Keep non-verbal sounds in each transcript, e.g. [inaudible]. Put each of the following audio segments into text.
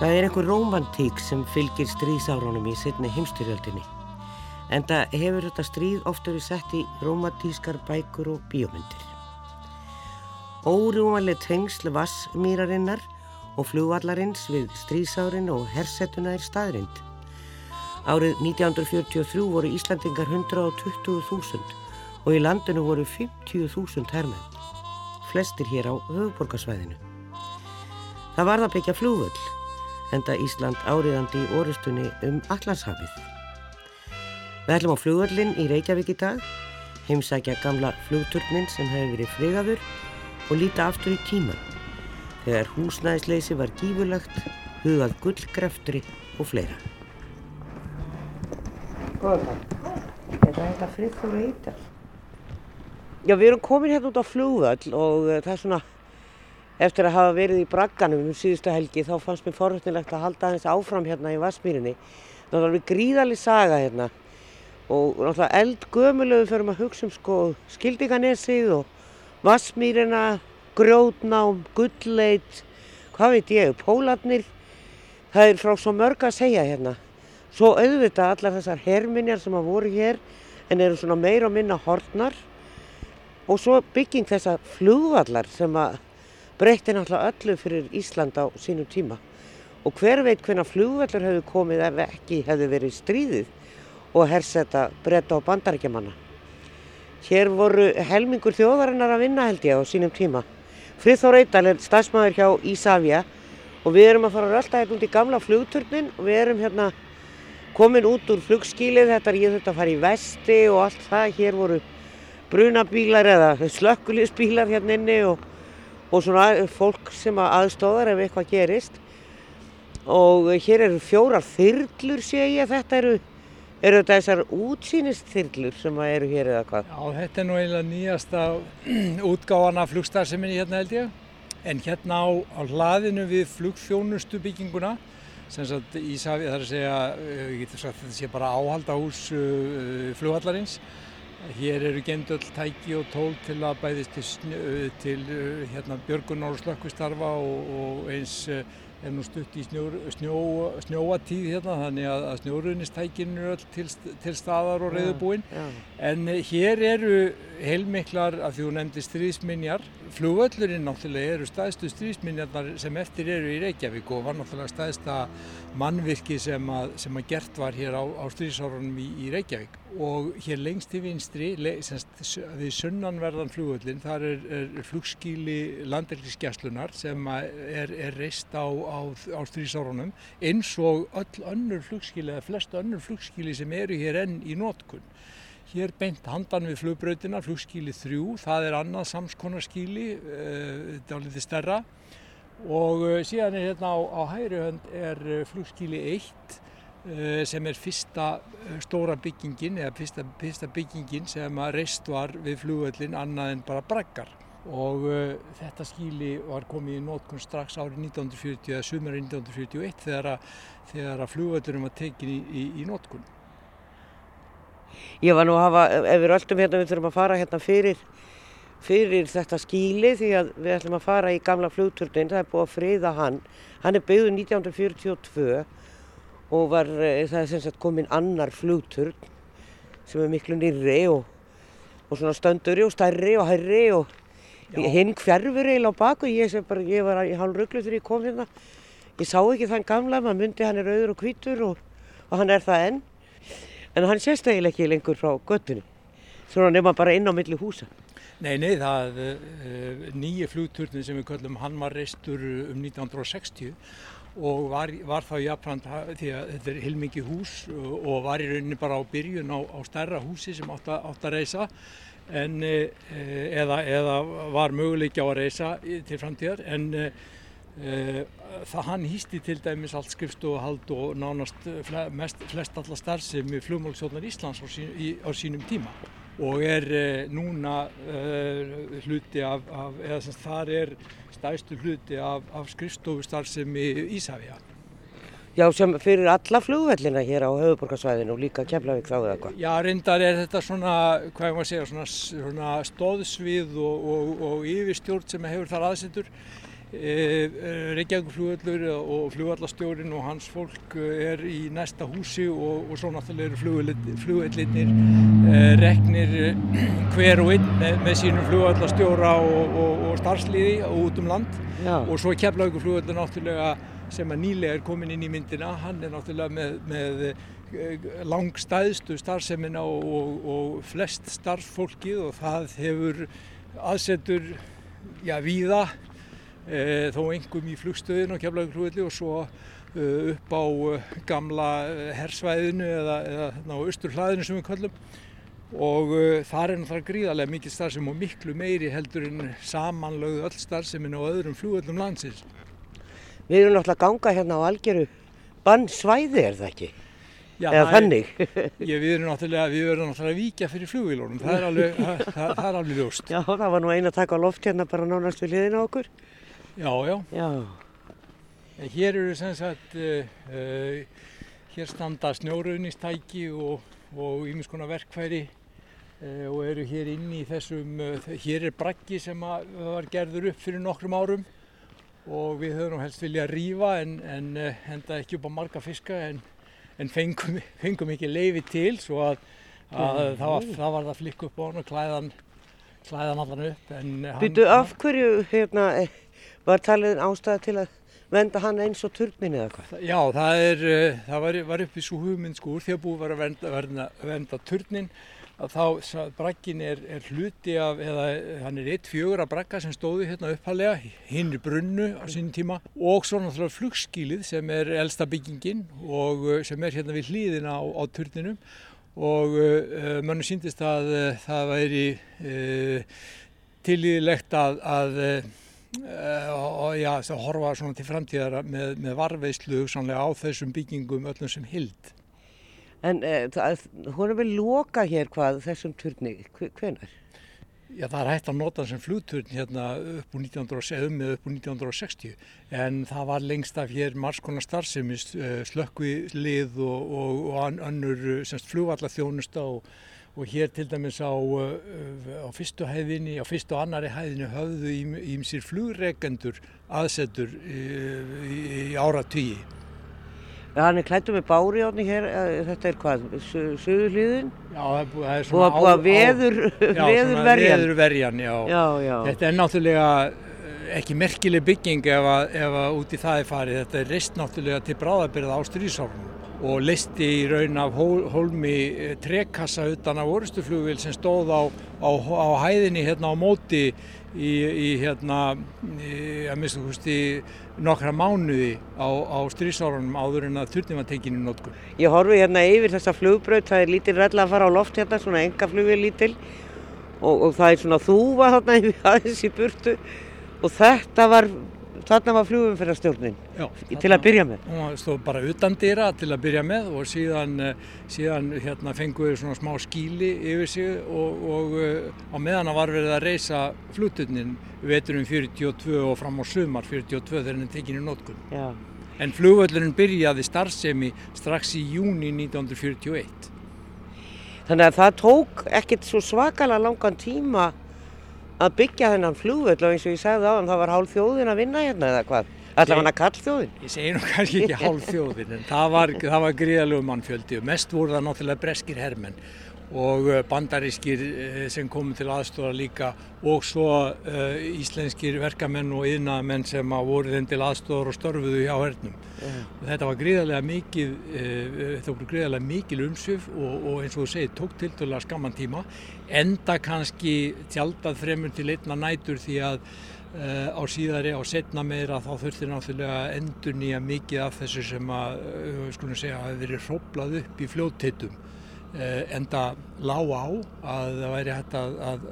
Það er einhver romantík sem fylgir stríðsárunum í setni heimstyrjöldinni. En það hefur þetta stríð ofta verið sett í romantískar bækur og bíómyndir. Órjúmanlega tengsl vassmýrarinnar og flugvallarins við stríðsárin og hersetuna er staðrind. Árið 1943 voru Íslandingar 120.000 og í landinu voru 50.000 hermenn. Flestir hér á höfuborgarsvæðinu. Það var það byggja flugvöld enda Ísland áriðandi í orustunni um Allandshafið. Við ætlum á flugvöllin í Reykjavík í dag, heimsækja gamla flugturnin sem hefur verið frigaður og líta aftur í tíman þegar húsnæðisleysi var gífurlagt, hugað gullgreftri og fleira. Góðan, er það eitthvað friðfóru eitthvað? Já, við erum komin hérna út á flugvöll og uh, það er svona Eftir að hafa verið í bragganum um síðustu helgi þá fannst mér forhundilegt að halda aðeins áfram hérna í Vassmýrinni. Það var alveg gríðalig saga hérna og náttúrulega eldgömulegu maður að hugsa um sko skildinganessið og Vassmýrina, grjótnám, gulleit, hvað veit ég, pólarnir. Það er frá svo mörg að segja hérna. Svo auðvitað allar þessar herminjar sem að voru hér en eru svona meir og minna hortnar og svo bygging þessa flugvallar sem að breytti náttúrulega öllu fyrir Ísland á sínum tíma og hver veit hvernig flugvellur hefur komið ef ekki hefur verið stríðið og hersetta breyta á bandarækjamanna. Hér voru helmingur þjóðarinnar að vinna held ég á sínum tíma. Friðþór Eidal er stafsmæður hjá Ísafja og við erum að fara rölda hérna út í gamla flugturnin og við erum hérna komin út úr flugskílið, þetta er ég þurft að fara í vesti og allt það. Hér voru brunabílar eða slökkulisbílar hérna inni og og svona fólk sem aðstóðar ef eitthvað gerist. Og hér eru fjórar þyrlur sé ég þetta eru eru þetta þessar útsýnistyrlur sem eru hér eða hvað? Já þetta er nú eiginlega nýjasta [clears throat] útgáðana flugstarseminni hérna held ég. En hérna á, á hlaðinu við flugfjónustu bygginguna sem sagt Ísafi þar að segja eh, ég getur sagt þetta sé bara áhald á hús uh, flughallarins Hér eru gemd öll tæki og tól til að bæðist til, til hérna, björgunar og slökkvistarfa og, og eins er nú stutt í snjó, snjó, snjóatíð hérna þannig að, að snjórunistækinu er öll til, til staðar og reyðubúinn. En hér eru heilmiklar, af því þú nefndi stríðsminjar, flugvöllurinn náttúrulega eru staðstu stríðsminjarnar sem eftir eru í Reykjavík og var náttúrulega staðsta mannvirki sem að, sem að gert var hér á, á stríðsárunum í, í Reykjavík. Og hér lengst í vinstri semst, við sunnanverðan flugvöllin þar er, er flugskíli landelgisgjastlunar sem er, er reist á, á, á strísárunum eins og öll önnur flugskíli eða flest önnur flugskíli sem eru hér enn í nótkunn Hér beint handan við flugbröðina, flugskíli 3, það er annað samskonarskíli, þetta er alveg stærra og eh, síðan er hérna á, á hægri hönd er eh, flugskíli 1 Eh, sem er fyrsta stóra byggingin eða fyrsta, fyrsta byggingin sem að reist var við flugvöllin annað en bara braggar og uh, þetta skíli var komið í nótkunn strax árið 1940 eða sumari 1941 þegar að, þegar að flugvöllurum var tekin í, í, í nótkunn. Ég var nú að hafa, ef við öllum hérna við þurfum að fara hérna fyrir, fyrir þetta skíli því að við ætlum að fara í gamla flugturnin, það er búið að friða hann, hann er byggðuð 1942 og var, eh, það er sem sagt komin annar flugturn sem er miklu nýrri og, og svona stönduri og stærri og hærri og hinn hverfur eiginlega á baku, ég, bara, ég var í hálf rugglu þegar ég kom hérna, ég sá ekki þann gamla, maður myndi hann er auður og hvítur og, og hann er það enn, en hann sést eiginlega ekki lengur frá göttunni, svona nefna bara inn á milli húsa. Nei, nei, það uh, nýju flugturnin sem við kallum hann var reistur um 1960 og var, var þá jafnframt því að þetta er heilmikið hús og var í rauninni bara á byrjun á, á stærra húsi sem átt að, átt að reysa en, e, eða, eða var möguleikja á að reysa til framtíðar en e, það hann hýsti til dæmis allt skrifstofuhald og nánast mest, flest alla starfsemi flugmálsjónar Íslands á, sín, í, á sínum tíma og er e, núna hluti af, af eða sem þar er stæstu hluti af, af skrifstofustarfsemi Ísafja. Já, sem fyrir alla flugvellina hér á höfuborgarsvæðinu og líka Keflavík þá eða hvað? Já, reyndar er þetta svona, hvað ég maður segja, svona, svona stóðsvið og, og, og yfirstjórn sem hefur þar aðsendur Reykjavík flugvöllur og flugvallastjórin og hans fólk er í næsta húsi og, og svo náttúrulega eru flugvellinir e, reknir hver og einn með, með sínum flugvallastjóra og, og, og starfsliði út um land Já. og svo Keflavík flugvöllur náttúrulega sem að nýlega er komin inn í myndina, hann er náttúrulega með, með langstæðstu starfsemina og flest starffólkið og það hefur aðsetur já, víða e, þó engum í flugstöðinu á Keflavík og svo e, upp á e, gamla hersvæðinu eða, eða á austurhlaðinu sem við kallum og það er náttúrulega gríðarlega mikið starfsem og miklu meiri heldur en samanlögðu öll starfsemin á öðrum flugöldum landsins. Við erum náttúrulega ganga hérna á algjöru bannsvæði er það ekki? Já, eða þannig? [laughs] Ég, við erum náttúrulega, við erum náttúrulega víkja fyrir flugvílónum, það er alveg, það, það er alveg ljóst. Já, það var nú eina takk á loft hérna bara nánast við liðina okkur. Já, já. já. Hér eru sem sagt, uh, uh, hér standa snjóraunistæki og ímiðskona verkfæri uh, og eru hér inn í þessum, hér er braggi sem var gerður upp fyrir nokkrum árum og við höfum helst vilja að rýfa en, en henda ekki upp á marga fiska en, en fengum, fengum ekki leiði til svo að, að það, var, það var það flikk upp á hann og klæðan, klæðan allan upp. Býtu af hverju hérna var talið ástæða til að venda hann eins og turnin eða hvað? Já, það, er, uh, það var, var upp í svo hugmynd sko úr því að búið var að venda, venda, venda turnin að þá braggin er, er hluti af, eða hann er eitt fjögur af bragga sem stóði hérna upphalega, hinn er brunnu á sín tíma og svo náttúrulega flugskílið sem er elsta byggingin og uh, sem er hérna við hlýðina á, á turninum og uh, mann síndist að uh, það væri uh, tilíðilegt að, að og já, það horfa svona til framtíðara með, með varveislu á þessum byggingum öllum sem hild. En uh, það, hún er vel loka hér hvað þessum turni, hvenar? Já, það er hægt að nota sem flugturn hérna upp úr 1970 eða upp úr 1960 en það var lengst af hér margskonar starfsemist, eh, slökkvilið og, og, og önnur flugvallathjónusta og og hér til dæmis á, uh, á fyrstu hæðinni, á fyrstu og annari hæðinni höfðu ímsir flugregendur aðsetur í, í, í ára tíi. Ja, hann er klættu með bári átni hér, eh, þetta er hvað, söðurliðin? Já, það er svona á... Og veður, veðurverjan. Veðurverjan, já. já, já. Þetta er náttúrulega ekki merkileg bygging ef að, ef að út í það er farið. Þetta er reist náttúrulega til bráðabyrða á strísárnum og listi í raun af hólmi eh, trekkassa utan af orustuflugvil sem stóð á, á, á hæðinni hérna á móti í, í hérna að mista í nokkra mánuði á, á strísárunum áður en að tekinni notkur. Ég horfi hérna yfir þessa flugbröð, það er lítil rella að fara á loft hérna, svona enga flugvil lítil og, og það er svona þúva þarna [laughs] aðeins í burtu og þetta var Þarna var flugumferðarstjórnin til að byrja með. Hún stóð bara utan dýra til að byrja með og síðan, eh, síðan hérna, fenguðu svona smá skíli yfir sig og, og eh, á meðan var verið að reysa flugturnin veturum 42 og fram á sumar 42 þegar henni tekinni nótkunn. En flugvöldurinn byrjaði starfsemi strax í júni 1941. Þannig að það tók ekkert svo svakalega langan tíma að byggja þennan flugvöld og eins og ég sagði á hann það var hálf þjóðin að vinna hérna eða hvað? Allar hann að kall þjóðin ég segi nú kannski ekki [laughs] hálf þjóðin en það var, var gríðalögum mannfjöldi og mest voru það náttúrulega breskir hermenn og uh, bandarískir uh, sem komið til aðstóra líka og svo uh, íslenskir verkamenn og yðnamenn sem að voru þeim til aðstóra og störfuðu hjá hernum. Yeah. Þetta var gríðarlega þetta voru gríðarlega mikil umsvið og, og eins og þú segir tók til dæla skamman tíma enda kannski tjaldað fremur til einna nætur því að Uh, á síðari, á setna meira þá þurftir náttúrulega endur nýja mikið af þessu sem að, uh, skulum segja, hafi verið hróplað upp í fljótteitum Eh, enda lág á að það væri hægt að, að,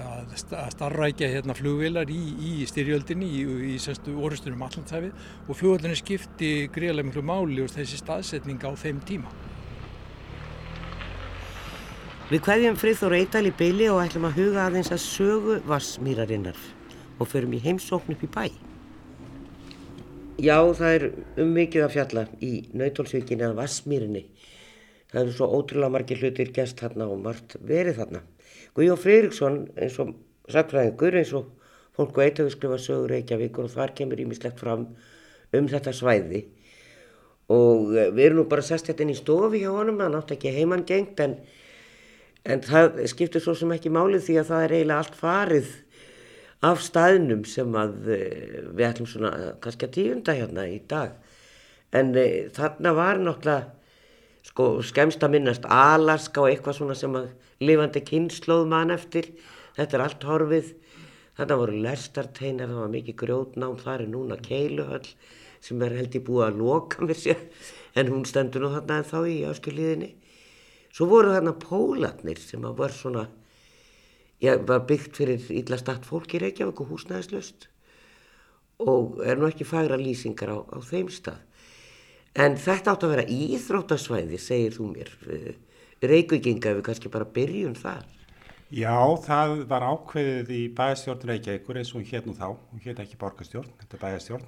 að, að starrækja hérna flugvilar í, í styrjöldinni í, í, í orðstunum allansæfið og flugvöldinni skipti greiðlega miklu máli og þessi staðsetning á þeim tíma. Við hverjum Frithór Eidal í beili og ætlum að huga aðeins að sögu vassmýrarinnar og förum í heimsókn upp í bæ. Já, það er um mikið að fjalla í Nautólsvíkinni að vassmýrinni það eru svo ótrúlega margir hlutir gæst þarna og margt verið þarna. Guðjón Freiriksson eins og sakfræðingur eins og fólk veit að við skrifa sögur Reykjavíkur og þar kemur ímislegt fram um þetta svæði og eh, við erum nú bara sest inn í stofi hjá honum, það nátt ekki heimann gengt en, en það skiptir svo sem ekki málið því að það er eiginlega allt farið af staðnum sem að eh, við ætlum svona kannski að tíunda hérna í dag en þarna var náttúrulega sko skemst að minnast Alaska og eitthvað svona sem að lifandi kynnslóð mann eftir. Þetta er allt horfið. Þetta voru lestarteinar, það var mikið grjótnám það er núna keiluhöll sem er held í búið að loka mér sér en hún stendur nú þarna en þá í áskilíðinni svo voru þarna pólatnir sem að var svona já, var byggt fyrir illa statt fólk í Reykjavík og húsnæðislaust og er nú ekki fagra lýsingar á, á þeim stað en þetta átt að vera íþróttasvæði segir þú mér Reykjavíkinga ef við kannski bara byrjum þar Já, það var ákveðið í bæjastjórn Reykjavíkur eins og hún hétt nú þá, hún hétt ekki borgastjórn, þetta er bæjastjórn.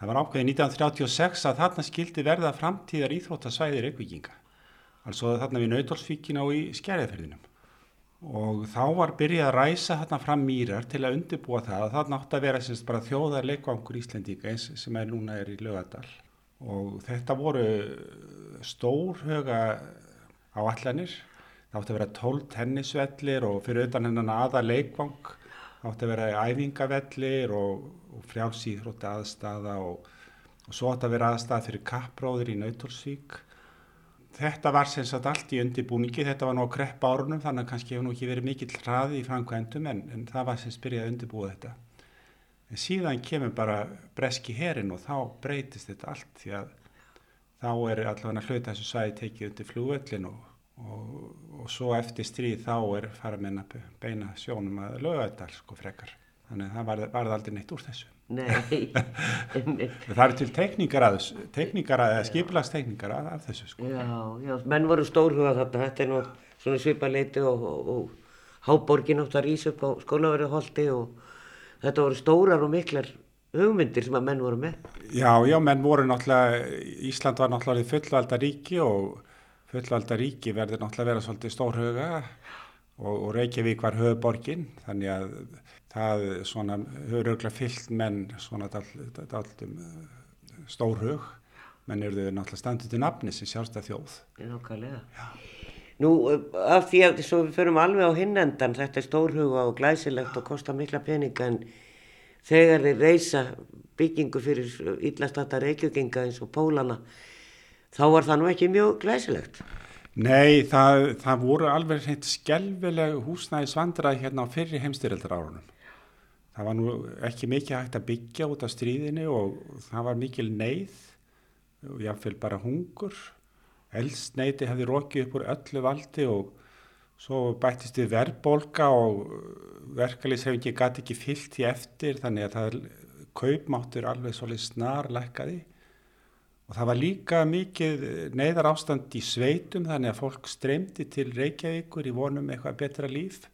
Það var ákveðið 1936 að þarna skildi verða framtíðar íþróttasvæði Reykjavíkinga, altså þarna við Nautalsvíkin á í skjæriðferðinum. Og þá var byrjað að ræsa þarna fram mýrar til að undirbúa það að þarna átt að vera semst bara þjóðar leikvangur Íslendíka eins sem er núna er í lögadal. Og þetta voru stórhuga áallanir það átti að vera 12 tennisvellir og fyrir utan hennan aða leikvang átti að vera æfingavellir og, og frjálsýþrótti aðstafa og, og svo átti að vera aðstafa fyrir kappróður í Nautalsvík. Þetta var sem sagt allt í undirbúningi, þetta var nú að kreppa árunum þannig að kannski hefur nú ekki verið mikill hraði í framkvæmdum en, en það var sem spyrjaði að undirbúa þetta. En síðan kemur bara breski herin og þá breytist þetta allt því að þá er allavega hluta þessu svæði tekið undir flúvöllin og og, og svo eftir stríð þá er faramenn að beina sjónum að lögadal sko frekar. Þannig að það varði var aldrei neitt úr þessu. Nei [laughs] Það er til tekníkar að tekníkar að, skipilagstekníkar af, af þessu sko. Já, já, menn voru stórhuga þarna. Þetta er nú svona svipaleiti og, og, og háborgin átt að rýsa upp á skólaverðuholti og þetta voru stórar og miklar hugmyndir sem að menn voru með Já, já, menn voru náttúrulega Ísland var náttúrulega fullvalda ríki og fullvalda ríki verður náttúrulega vera svolítið stórhuga og, og Reykjavík var höfuborgin þannig að það svona höfur örgla fyllt menn svona daldum eh, stórhug menn eru þau náttúrulega standið til nafni sem sjálfstað þjóð. Nákvæmlega. Nú af því að svo við förum alveg á hinnendan þetta er stórhuga og glæsilegt og kostar mikla peninga en þegar þeir reysa byggingu fyrir illastata reykjökinga eins og pólana þá var það nú ekki mjög glæsilegt. Nei, það, það voru alveg hreitt skelvileg húsnæði svandraði hérna á fyrri heimstyrildar árunum. Það var nú ekki mikið hægt að byggja út af stríðinu og það var mikil neyð og jáfnveil bara hungur. Eldsneiti hefði rokið upp úr öllu valdi og svo bættist við verðbolga og verkalýshefingi gæti ekki fyllt í eftir þannig að það kaupmáttur alveg svolítið snarleikaði Og það var líka mikið neyðar ástand í sveitum þannig að fólk streymdi til Reykjavíkur í vonum eitthvað betra líf.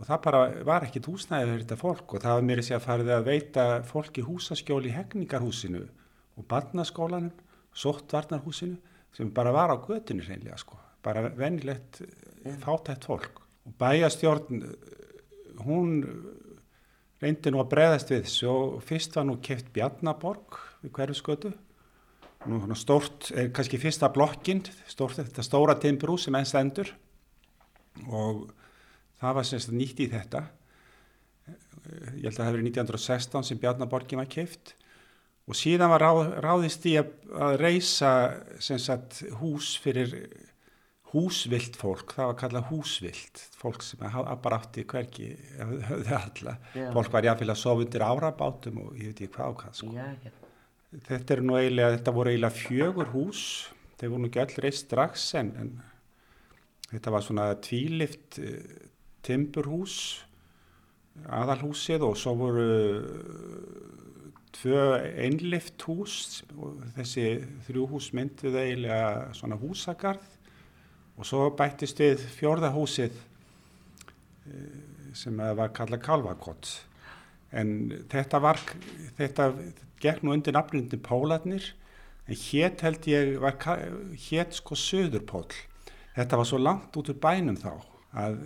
Og það bara var ekkit húsnæðið fyrir þetta fólk og það var mér að segja að farið að veita fólki húsaskjóli í hegningarhúsinu og barnaskólanum, sóttvarnarhúsinu sem bara var á götinu reynlega sko, bara venilegt mm. fátætt fólk. Og bæjastjórn, hún reyndi nú að breðast við. Og fyrst var nú keft Bjarnaborg við hverju skötu nú svona stórt, er kannski fyrsta blokkin, stórt, þetta stóra timbrú sem enn stendur. Og það var semst nýtt í þetta. Ég held að það verið 1916 sem Bjarnaborgin var keift og síðan var ráð, ráðist í að, að reysa sagt, hús fyrir húsvilt fólk, það var kallað húsvilt fólk sem bara átti hverki höfðu alla, Já. fólk var jáfnvel að sofa undir árabátum og ég veit ekki hvað ákvað sko. Já, já. Þetta er nú eiginlega, þetta voru eiginlega fjögur hús, þeir voru nú ekki öll reist strax en, en þetta var svona tvílift uh, timburhús, aðalhúsið og svo voru tvö einlift hús og þessi þrjú hús mynduð eiginlega svona húsagarð. Og svo bættist við fjörðahúsið uh, sem var kallað Kalvakott en þetta var, þetta gekk nú undir nafnundin Pólarnir en hétt held ég var hétt sko Söðurpól þetta var svo langt út úr bænum þá að,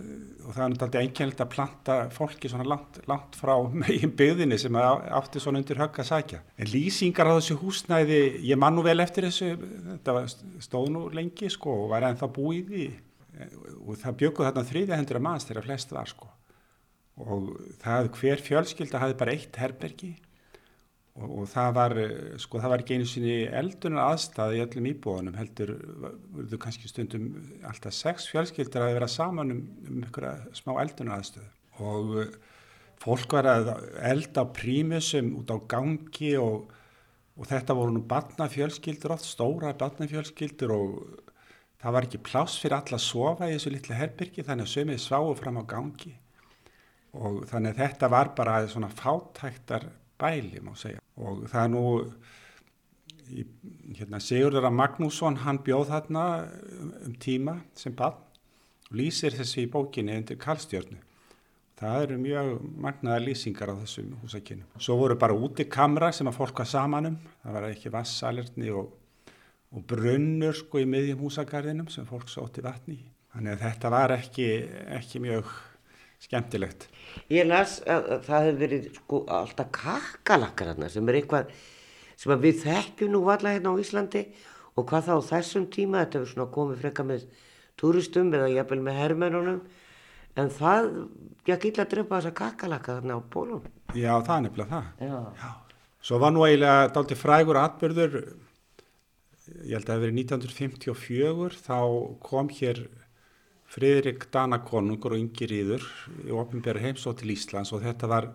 og það er náttúrulega einkennilegt að planta fólki svona langt, langt frá megin byggðinni sem átti svona undir högg að sækja. En lýsingar á þessu húsnæði, ég man nú vel eftir þessu, þetta stóð nú lengi sko og var ennþá búið í og það bjökuð þarna þriðja hendur að manns þegar flest var sko. Og það hver fjölskylda hafði bara eitt herbergi og, og það var sko það var ekki einu sinni eldunar aðstæði í öllum íbúðunum heldur verður kannski stundum alltaf sex fjölskyldar að vera saman um, um ykkur smá eldunar aðstöðu og uh, fólk var að elda prímusum út á gangi og, og þetta voru nú batnafjölskyldur oft, stóra batnafjölskyldur og það var ekki pláss fyrir alla að sofa í þessu litla herbyrgi þannig að sömið sváu fram á gangi. Og þannig að þetta var bara svona fátæktar bæli má segja og það er nú hérna, Sigurður Magnússon hann bjóð þarna um tíma sem bann og lýsir þessi í bókinni undir Karlstjörnu. Það eru mjög magnaða lýsingar á þessum húsakynum svo voru bara úti kamra sem að fólk var samanum það var ekki vassalirni og, og brunnur sko í miðjum húsakarðinum sem fólk sóti vatni þannig að þetta var ekki, ekki mjög skemmtilegt. Ég las að, að það hefur verið sko alltaf kakalakkar hérna sem er eitthvað sem við þekkjum nú valla hérna á Íslandi og hvað þá þessum tíma þetta hefur svona komið frekka með turistum eða jafnvel með herrmennunum en það, ég gilla að drepa þessa kakalakka þarna á bólum. Já, það er nefnilega það. Já. Já. Svo var nú eiginlega daldi frægur atbyrður, ég held að það hefur verið 1954, þá kom hér Fridrik Danakonungur og Ingi Ríður í ofnbjörn heimsótt til Íslands og þetta var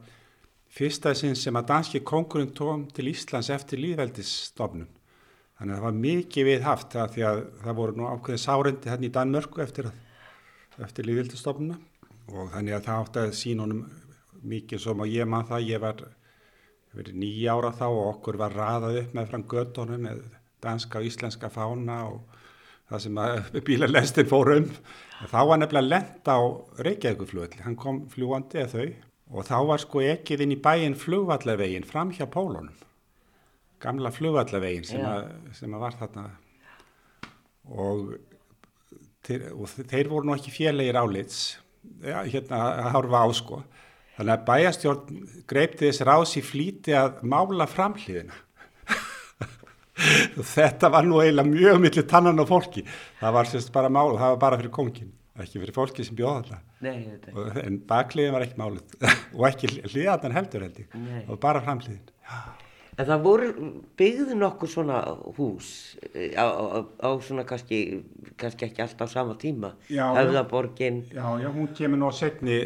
fyrsta sinn sem að danski kongurinn tóum til Íslands eftir líðveldisstofnun. Þannig að það var mikið við haft það því að það voru nú ákveðið sárendi hérna í Danmörku eftir, eftir líðveldisstofnuna og þannig að það átti að sína honum mikið sem að ég maður það, ég var verið nýja ára þá og okkur var raðað upp með fram göttunum með danska og íslenska fána og það sem [laughs] bílalestin fór um. Þá var nefnilega lent á Reykjavíkuflugvelli, hann kom fljúandi eða þau. Og þá var sko ekkið inn í bæin flugvallavegin fram hjá pólunum. Gamla flugvallavegin sem, sem að var þarna. Og, þeir, og þeir voru nú ekki fjarlægir álits. Ja, hérna að hárfa á sko. Þannig að bæjastjórn greipti þess ráðs í flíti að mála framhlýðina þetta var nú eiginlega mjög millir tannan á fólki. Það var sérst bara mál, það var bara fyrir kongin ekki fyrir fólki sem bjóða alltaf en bakliðin var ekki málið [laughs] og ekki hliðan heldur held ég. Og bara framliðin. En það voru byggði nokkuð svona hús eh, á, á, á svona kannski, kannski ekki alltaf á sama tíma, höfðaborgin. Já, já, hún kemur nú á setni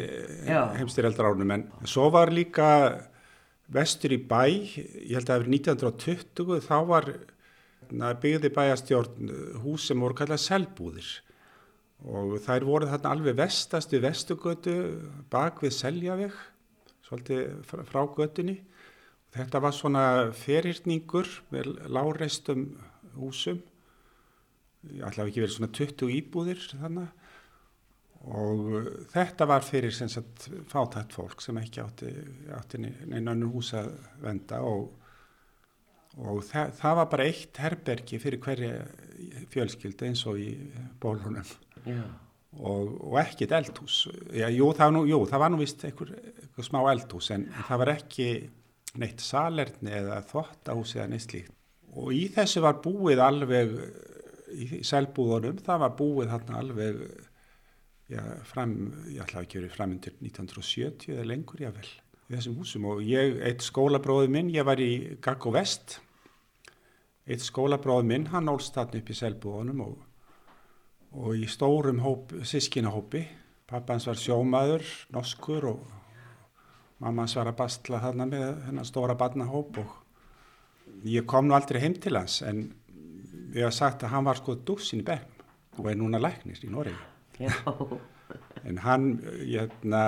heimstyreldraránum en svo var líka vestur í bæ, ég held að það hefur 1920, þá var byggði bæjastjórn hús sem voru kallað selbúðir. Og þær voru þarna alveg vestast við vestugötu bak við seljaveg, svolítið frá götunni. Þetta var svona ferhyrtningur með láreistum húsum, allavega ekki verið svona 20 íbúðir þannig og uh, þetta var fyrir sagt, fátætt fólk sem ekki átti, átti neina önnur hús að venda og, og það, það var bara eitt herbergi fyrir hverja fjölskyldu eins og í bólunum. Yeah. og, og ekkit eldhús. Já, jú, það nú, jú, það var nú vist einhver, einhver smá eldhús en það var ekki neitt salerni eða þvottahús eða neitt slíkt. Og í þessu var búið alveg í selbúðunum, það var búið þarna alveg já, fram, ég ætla ekki að vera fram undir 1970 eða lengur jável í þessum húsum. Og ég, eitt skólabróði minn, ég var í Gaggo Vest. Eitt skólabróði minn, hann ólst þarna upp í selbúðunum og, og í stórum hóp, sískinahópi pappans var sjómaður, norskur og mammas var að bastla þarna með hennar stóra barnahóp og ég kom nú aldrei heim til hans en við hafum sagt að hann var sko dúsin í begnum og er núna læknir í Noregi en hann hérna,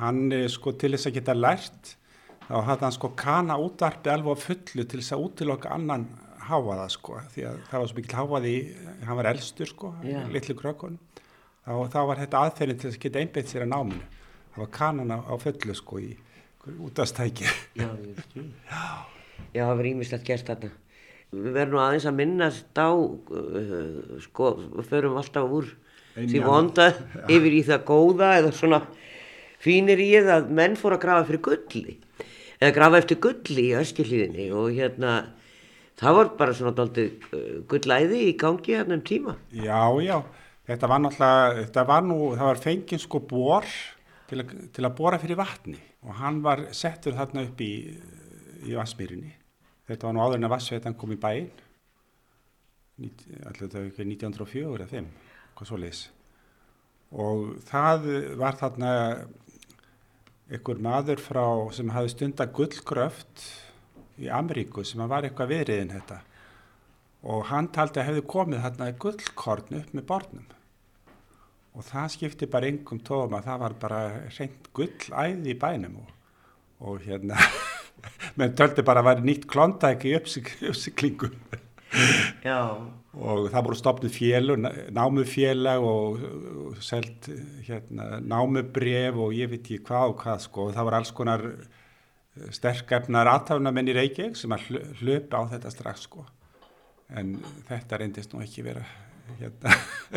hann sko til þess að geta lært þá hafði hann sko kana útvarpi alveg fullu til þess að útilokka annan háaða sko því að það var svo mikil háaði hann var elstur sko, litlu krökkun þá, þá var þetta aðferðin til þess að geta einbeitt sér að náminu. Það var kanan á, á fullu sko í útastæki Já, Já það var ímislegt gert þarna. Við verðum aðeins að minnast á uh, sko, við förum alltaf úr sem vonda yfir í það góða eða svona fínir í það að menn fór að grafa fyrir gulli eða grafa eftir gulli í öskilíðinni og hérna það var bara svona doldið uh, gullæði í gangi hérna um tíma. Já, já, þetta var náttúrulega, þetta var nú, það var fengið sko bor til, að- til að bora fyrir vatni og hann var settur þarna upp í, í Vassmýrinni. Þetta var nú áður en að Vassveitan kom í var ekki 1904 eða 5, hvað svo leys. Og það var þarna einhver maður frá sem hafði stunda gullgröft í Ameríku sem var eitthvað viðriðin þetta. Og hann taldi að hefði komið þarna gullkorn upp með bornum og það skipti bara engum tóum að það var bara reynd gullæði í bænum og, og hérna [laughs] menn töldi bara að væri nýtt klondæk í uppsik, uppsiklingu Já, og það voru stopnið félug, námufélag og, og selt hérna, námubref og ég veit ekki hvað og hvað sko. Og það voru alls konar sterkefnar aðtafnamenn í Reykjavík sem að hl- hlupa á þetta strax sko. En þetta reyndist nú ekki vera hérna,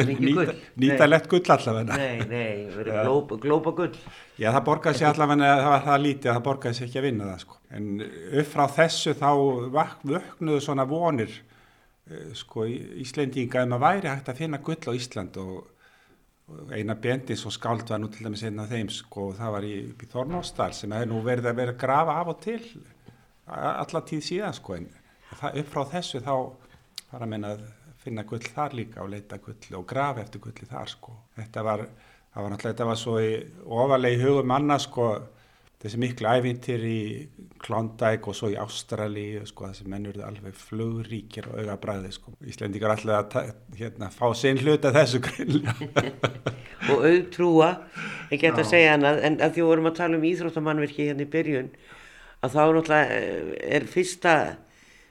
nýta, gull. nýtalegt gull allavega. Nei, nei, verið glópa, glópa gull Já, það borgaði sér allavega, það var það lítið að það borgaði sér ekki að vinna það sko. En upp frá þessu þá vöknuðu svona vonir eh, sko í- Íslendinga um að væri hægt að finna gull á Ísland og, og eina bendis og skáld var nú til dæmis einn af þeim sko og það var í, í Þornósdal sem hefur nú verið að vera að grafa af og til alla tíð síðan sko en það, upp frá þessu þá fara að menna að finna gull þar líka og leita gull og grafa eftir gulli þar sko. Þetta var, það var náttúrulega, þetta var svo í ofalega í hugum manna sko, þessi miklu æfintir í Klondæk og svo í Ástralíu sko, þessi menn eru alveg flugríkir og auga bræði sko. Íslendingar alltaf að hérna, fá sinn hluta þessu grill. [laughs] og auðtrúa, ekki hægt að segja annað en að því vorum að tala um íþróttamannverki hérna í byrjun að þá náttúrulega eh, er fyrsta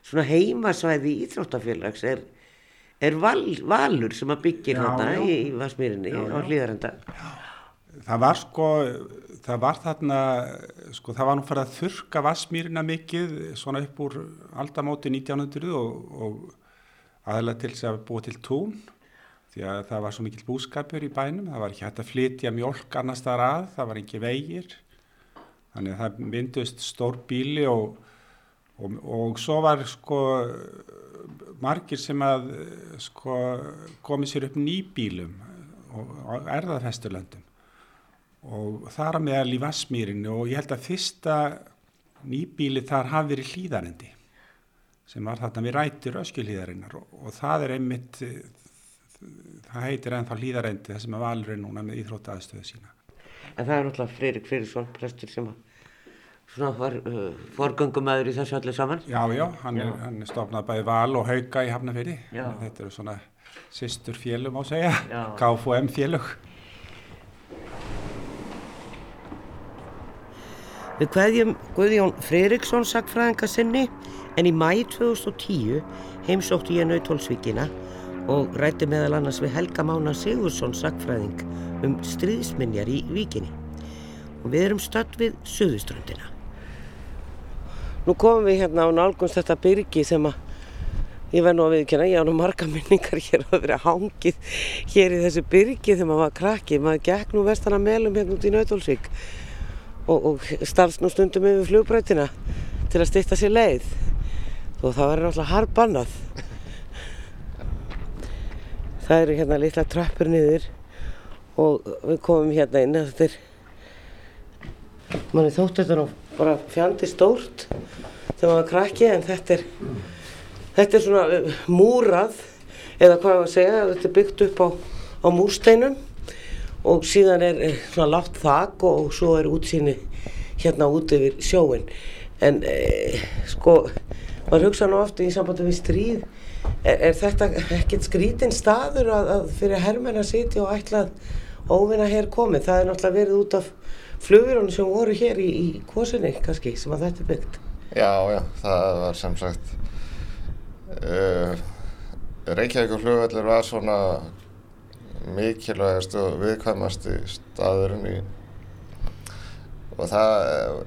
svona heimasvæði íþróttafélags er, er val, valur sem að byggir Já, hérna í, Já, á hlýðarenda það var sko, það var þarna, sko það var nú farið að þurka vassmýrina mikið svona upp úr aldamóti 1900 og, og aðalega til þess að búa til tún því að það var svo mikil búskapur í bænum, það var ekki hægt að flytja mjólk annars þar að, það var ekki vegir þannig að það myndust stór bíli og, og, og svo var sko margir sem að sko komið sér upp nýbílum og erðafesturlöndum og þar að meðal í Vassmýrinu og ég held að fyrsta nýbíli þar hafi verið hlýðarendi sem var þarna við rætur öskjuhlýðarinnar og, og það er einmitt eh, það heitir ennþá hlýðarendi sem er valurinn núna með íþróttaðstöðu sína. En það er náttúrulega Friðrik Friðriksson prestur sem að svona var uh, forgöngumæður í þessu allir saman. Já, já, hann er, hann er stofnað bæði val og hauka í Hafnafyrði Já. þetta eru svona systur félum á segja. Já. KFM félug Við kveðjum Guðjón Friðriksson sagfræðinga sinni en í mæ 2010 heimsótti ég Nautólsvíkina og rætti meðal annars við Helga Mána Sigursson sagfræðing um stríðsminjar í víkinni. Og við erum stödd við Suðuströndina. Nú komum við hérna á nálgunst þetta byrgi sem að ég verð nú að viðkjöna, ég á nú marga minningar hér að vera hangið hér í þessu byrgi þegar maður var krakki, maður gekk nú vestana melum hérna út í Nautólsvík og, og starfst nú stundum yfir flugbrautina til að styrta sér leið. Og það var náttúrulega harbannað. Það eru hérna litla trappur niður og við komum hérna inn þetta er manni þótt þetta nú bara fjandi stórt þegar maður krakki en þetta er þetta er svona uh, múrað eða hvað ég var að segja, þetta er byggt upp á, á múrsteinum og síðan er eh, svona lágt þak og, og svo er útsýni hérna út yfir sjóin en e, sko maður hugsa nú ofta í sambandi við stríð. Er, er þetta ekkert skrítin staður að, að fyrir hermenn að sitja og ætla að óvinna hér komið? Það er náttúrulega verið út af flugurunum sem voru hér í, í kosinni kannski sem að þetta er byggt. Já, já, það var sem sagt uh, Reykjavík flugveldur var svona mikilvægast og viðkvæmasti staðurinn í og það,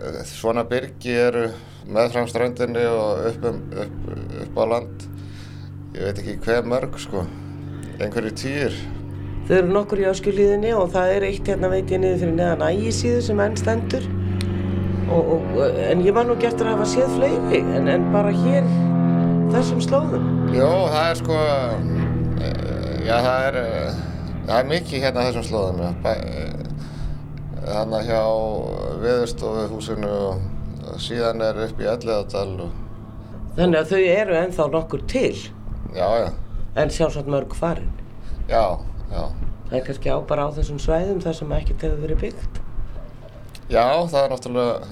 eh, svona byrgi eru meðfram strandinni og upp, um, upp, upp á land ég veit ekki hver mörg sko einhverju týr Þau eru nokkur í öskulíðinni og það er eitt hérna veit ég niður fyrir neðan ægisíðu sem enn stendur. Og, og, en ég var nú gert að hafa séð fleiri en, en bara hér þessum slóðum. Jó, það er sko, eh, já það er, eh, það er mikið hérna þessum slóðum. já. Bæ- eh, Þarna hjá viðurstofu húsinu og og síðan er upp í Elliðardal og Þannig að þau eru ennþá nokkur til já, já, en sjálfsagt mörg farin. já, já. Það er kannski á bara á þessum svæðum þar sem ekkert hefur verið byggt. Já, það er náttúrulega,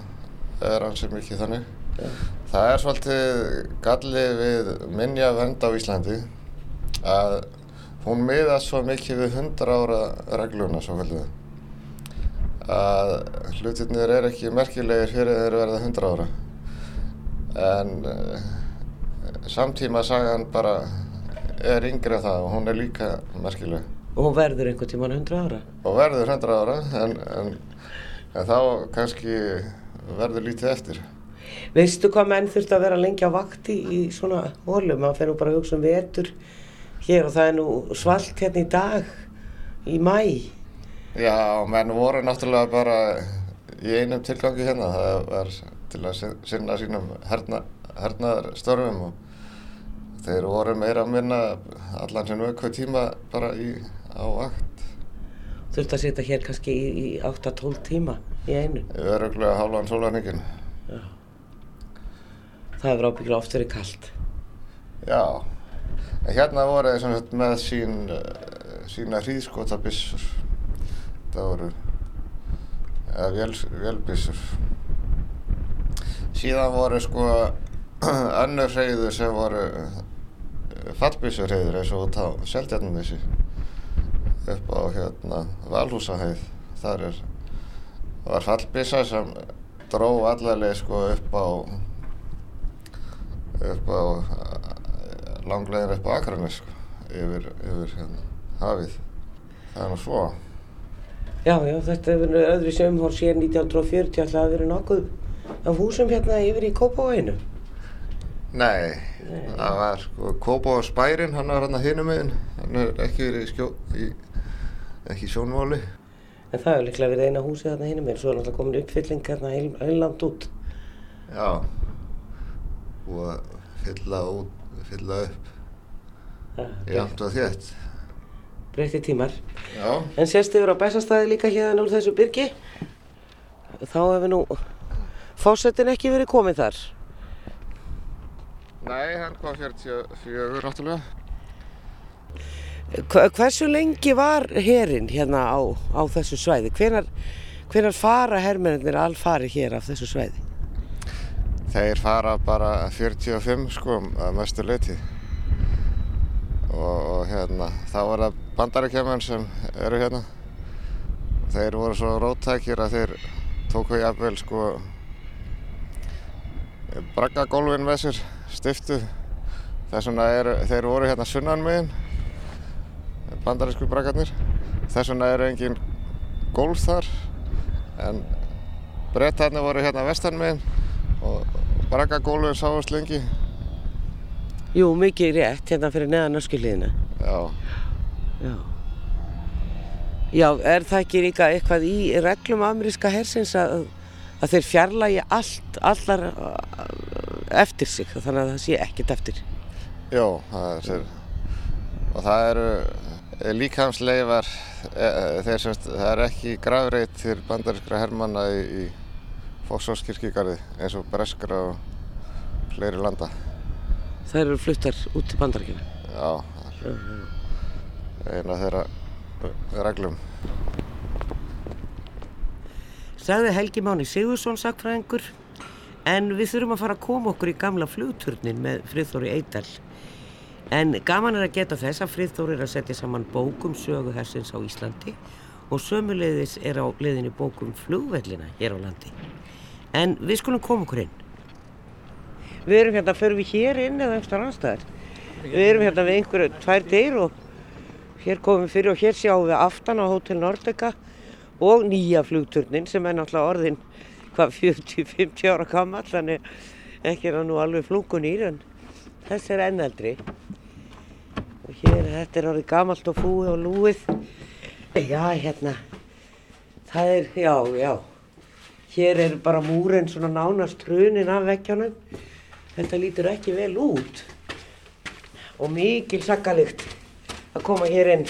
er ansið mikið þannig. Það er svolítið galli við minjavend á Íslandi að hún miðast svo mikið við 100 ára regluna svo kallið. Að hlutirnir er ekki merkilegir fyrir þeir verða 100 ára. En uh, samtíma sagan bara er yngri en það og hún er líka merkileg. Og hún verður einhvern tíman 100 ára. Og verður 100 ára en, en, en þá kannski verður lítið eftir. Veistu hvað menn þurft að vera lengi á vakti í svona hólum? Man fer nú bara að hugsa um vetur hér og það er nú svalt hérna í dag, í mæ. Já, menn voru náttúrulega bara í einum tilgangi hérna, það var til að sin- sinna sínum herna, hernaðarstörfum og þeir voru meira að minna allan sem vöku tíma bara í, á vakt. Þurft að sitja hér kannski í, í 8-12 tíma í einu. Öruglega hálfan sólarningin. Það hefur ábyggilega oft verið kallt. Já, en hérna voru sagt með sín, uh, sína hríðskotabissur. Það voru, eða vél, vélbissur. Síðan voru sko [clears throat] önnur hreyður sem voru fallbissur hreyður eins og út á Seldjarnanessi upp á hérna Valhúsahæð. Þar er, var fallbissa sem dró allarleið sko upp á upp á langlegin upp á Akranes sko, yfir, yfir hérna, hafið. Það er nú svo. Já, já, þetta hefur verið öðru sömhór síðan 1940 alltaf að verið nokkuð af húsum hérna yfir í Kópavóinu. Nei, það var sko Kópavóðs bærin, hann var hérna hinum meginn, hann er ekki verið í, skjó, í ekki í sjónmáli. En það hefur líklega verið eina húsið þarna hinum mér, svo er náttúrulega komin uppfylling hérna heil, heilland út. Já, og fylla út, fylla upp, jafnt og þétt. Breytti tímar. Já, En sérst yfir á Bessastæði líka hérna úr þessu byrgi. Þá hefur nú fósettin ekki verið komið þar. nei, hann kom 44 náttúrulega. Hva- Hversu lengi var herinn hérna á, á þessu svæði? Hvenar, hvenar fara hermennir alfari hér af þessu svæði? Þeir fara bara 45 sko að mestu leiti og, og hérna þá er það bandarækjumenn sem eru hérna. Þeir voru svo róttækir að þeir tóku jafnvel sko braggagólfin með sér stiftu þess vegna þeir voru hérna sunnan megin bandaræsku braggarnir. Þess vegna eru engin gólf þar en brettarnir voru hérna vestan megin og braggagólfin sáast lengi Jú, mikið rétt hérna fyrir neðan öskuliðina. já, Já. Já, er það ekki líka eitthvað í reglum ameríska hersins að, að þeir fjarlægi allt, allar uh, eftir sig, þannig að það sé ekkert eftir. já, það er sér og það eru eh, líkamsleifar eh, þeir semst, það er ekki grafreit til bandarískra hermanna í, í Fossóskirkjugarði eins og breskra og fleiri landa Það eru fluttar út til bandarækjana. já, það er eina þeirra reglum Sagði Helgi Máni Sigursson sakfræðingur, en við þurfum að fara að koma okkur í gamla flugturnin með Friðþóri Eidal. En gaman er að geta þess að Friðþóri er að setja saman bókum sögu hersins á Íslandi og sömuleiðis er á leiðinni bókum flugvellina hér á landi. En við skulum koma okkur inn. Við erum hérna, förum við hér inn eða einhverjar anstæðar? Við erum hérna við einhverju tvær dyr og hér komum við fyrir og hér sjáum við aftan á Hótel Nordeka og nýja flugturnin sem er náttúrulega orðin hvað 40-50 ára gammal þannig ekki er hann nú alveg flungun í en þessi er enn eldri og Hér, þetta er orðið gamalt og fúið og lúið. Já, hérna, það er, já, já. Hér er bara múrin svona nánast hrunin af vekkjanum. Þetta lítur ekki vel út. Og mikil sakkalikt að koma hér inn.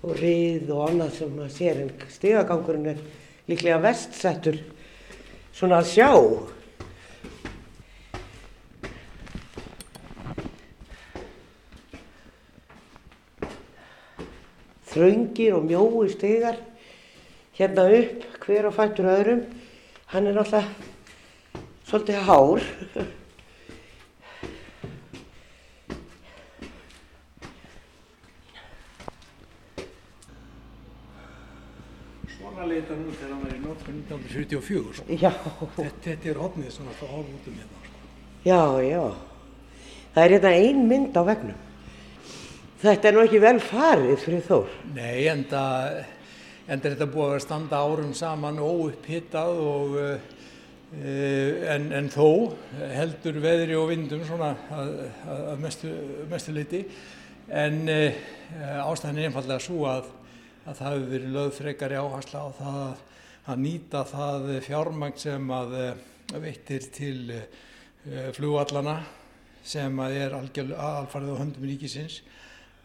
Og rið og annað sem maður sér en stigagangurinn er líklega vestsettur svona að sjá. Þröngir og mjói stigar hérna upp, hver á fættur öðrum. Hann er náttúrulega svolítið hár. Svona leita nú þegar hann var í nótkunn 1944. Sko. Þetta, þetta er hotnið svona frá hálf út um hérna. Sko. já, já. Það er hérna ein mynd á vegnum. Þetta er nú ekki vel farið fyrir Þór. Nei, enda, enda er þetta búið að standa árum saman óupphittað og uh, en, en þó heldur veðri og vindum svona að, að, að mestu, mestu leiti en uh, ástæðan er einfallega svo að, að það hefur verið lögð frekari áhersla á það að, að nýta það fjármagn sem að uh, veittir til uh, flugvallana sem að er alfarið á höndum ríkisins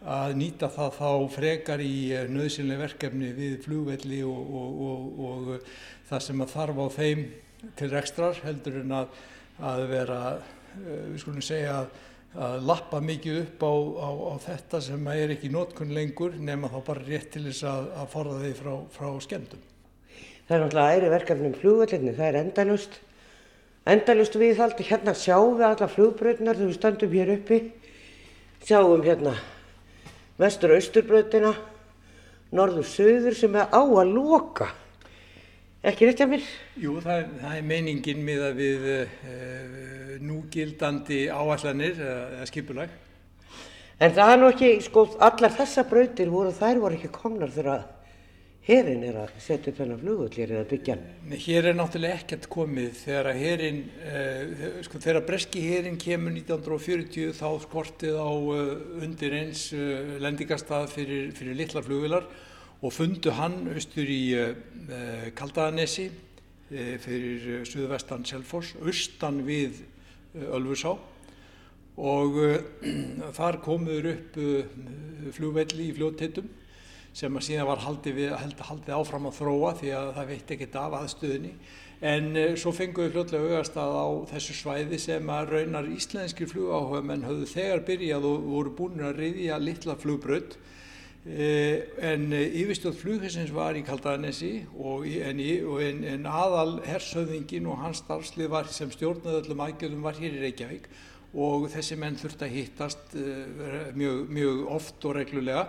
að nýta það þá frekar í nöðsynlega verkefni við flugvelli og, og, og, og það sem að þarf á þeim til rekstrar heldur en að, að vera, við skulum segja að, lappa mikið upp á, á, á þetta sem er ekki nótkunn lengur nema þá bara rétt til þess að, að forða því frá, frá skemmtum. Það er náttúrulega æri verkefni um flugvellinni, það er endalust. Endalust viðhaldi, hérna sjáum við alla flugbröðnar þegar við stöndum hér uppi. Sjáum hérna vestur-austurbröðina, norður-söður sem er á að loka. Ekki rétt hjá mér? Jú, það það er meiningin miða við uh, núgildandi áallanir eða skipulag. En það er nú ekki, sko, allar þessa brautir voru, þær voru ekki komnar þegar herin er að setja upp þennan flugull hér eða byggja hér er náttúrulega ekkert komið. Þegar að herin, uh, sko, þegar breski herin kemur 1940 þá skortið á uh, undir eins uh, lendingastað fyrir, fyrir litla flugvilar og fundu hann austur í Kaldaðanesi fyrir suðvestan Selfoss, austan við Ölfusá. Og [clears throat] þar komuður upp flugvelli í fljótteitum sem að síðan var haldið, við, haldið áfram að þróa því að það veitt ekkert af aðstöðinni en uh, svo fengum við fljótlega augastað á þessu svæði sem að raunar íslenskir flugáhuga menn höfðu þegar byrjað og voru búin að riðja litla flugbrödd uh, en uh, yfirstjóð flughessins var í Kaldaðanesi og en, en, en aðal hersöðingin og hans starfslið var sem stjórnaði öllum aðgjöðum var hér í Reykjavík og þessi menn þurfti að hittast mjög, mjög oft og reglulega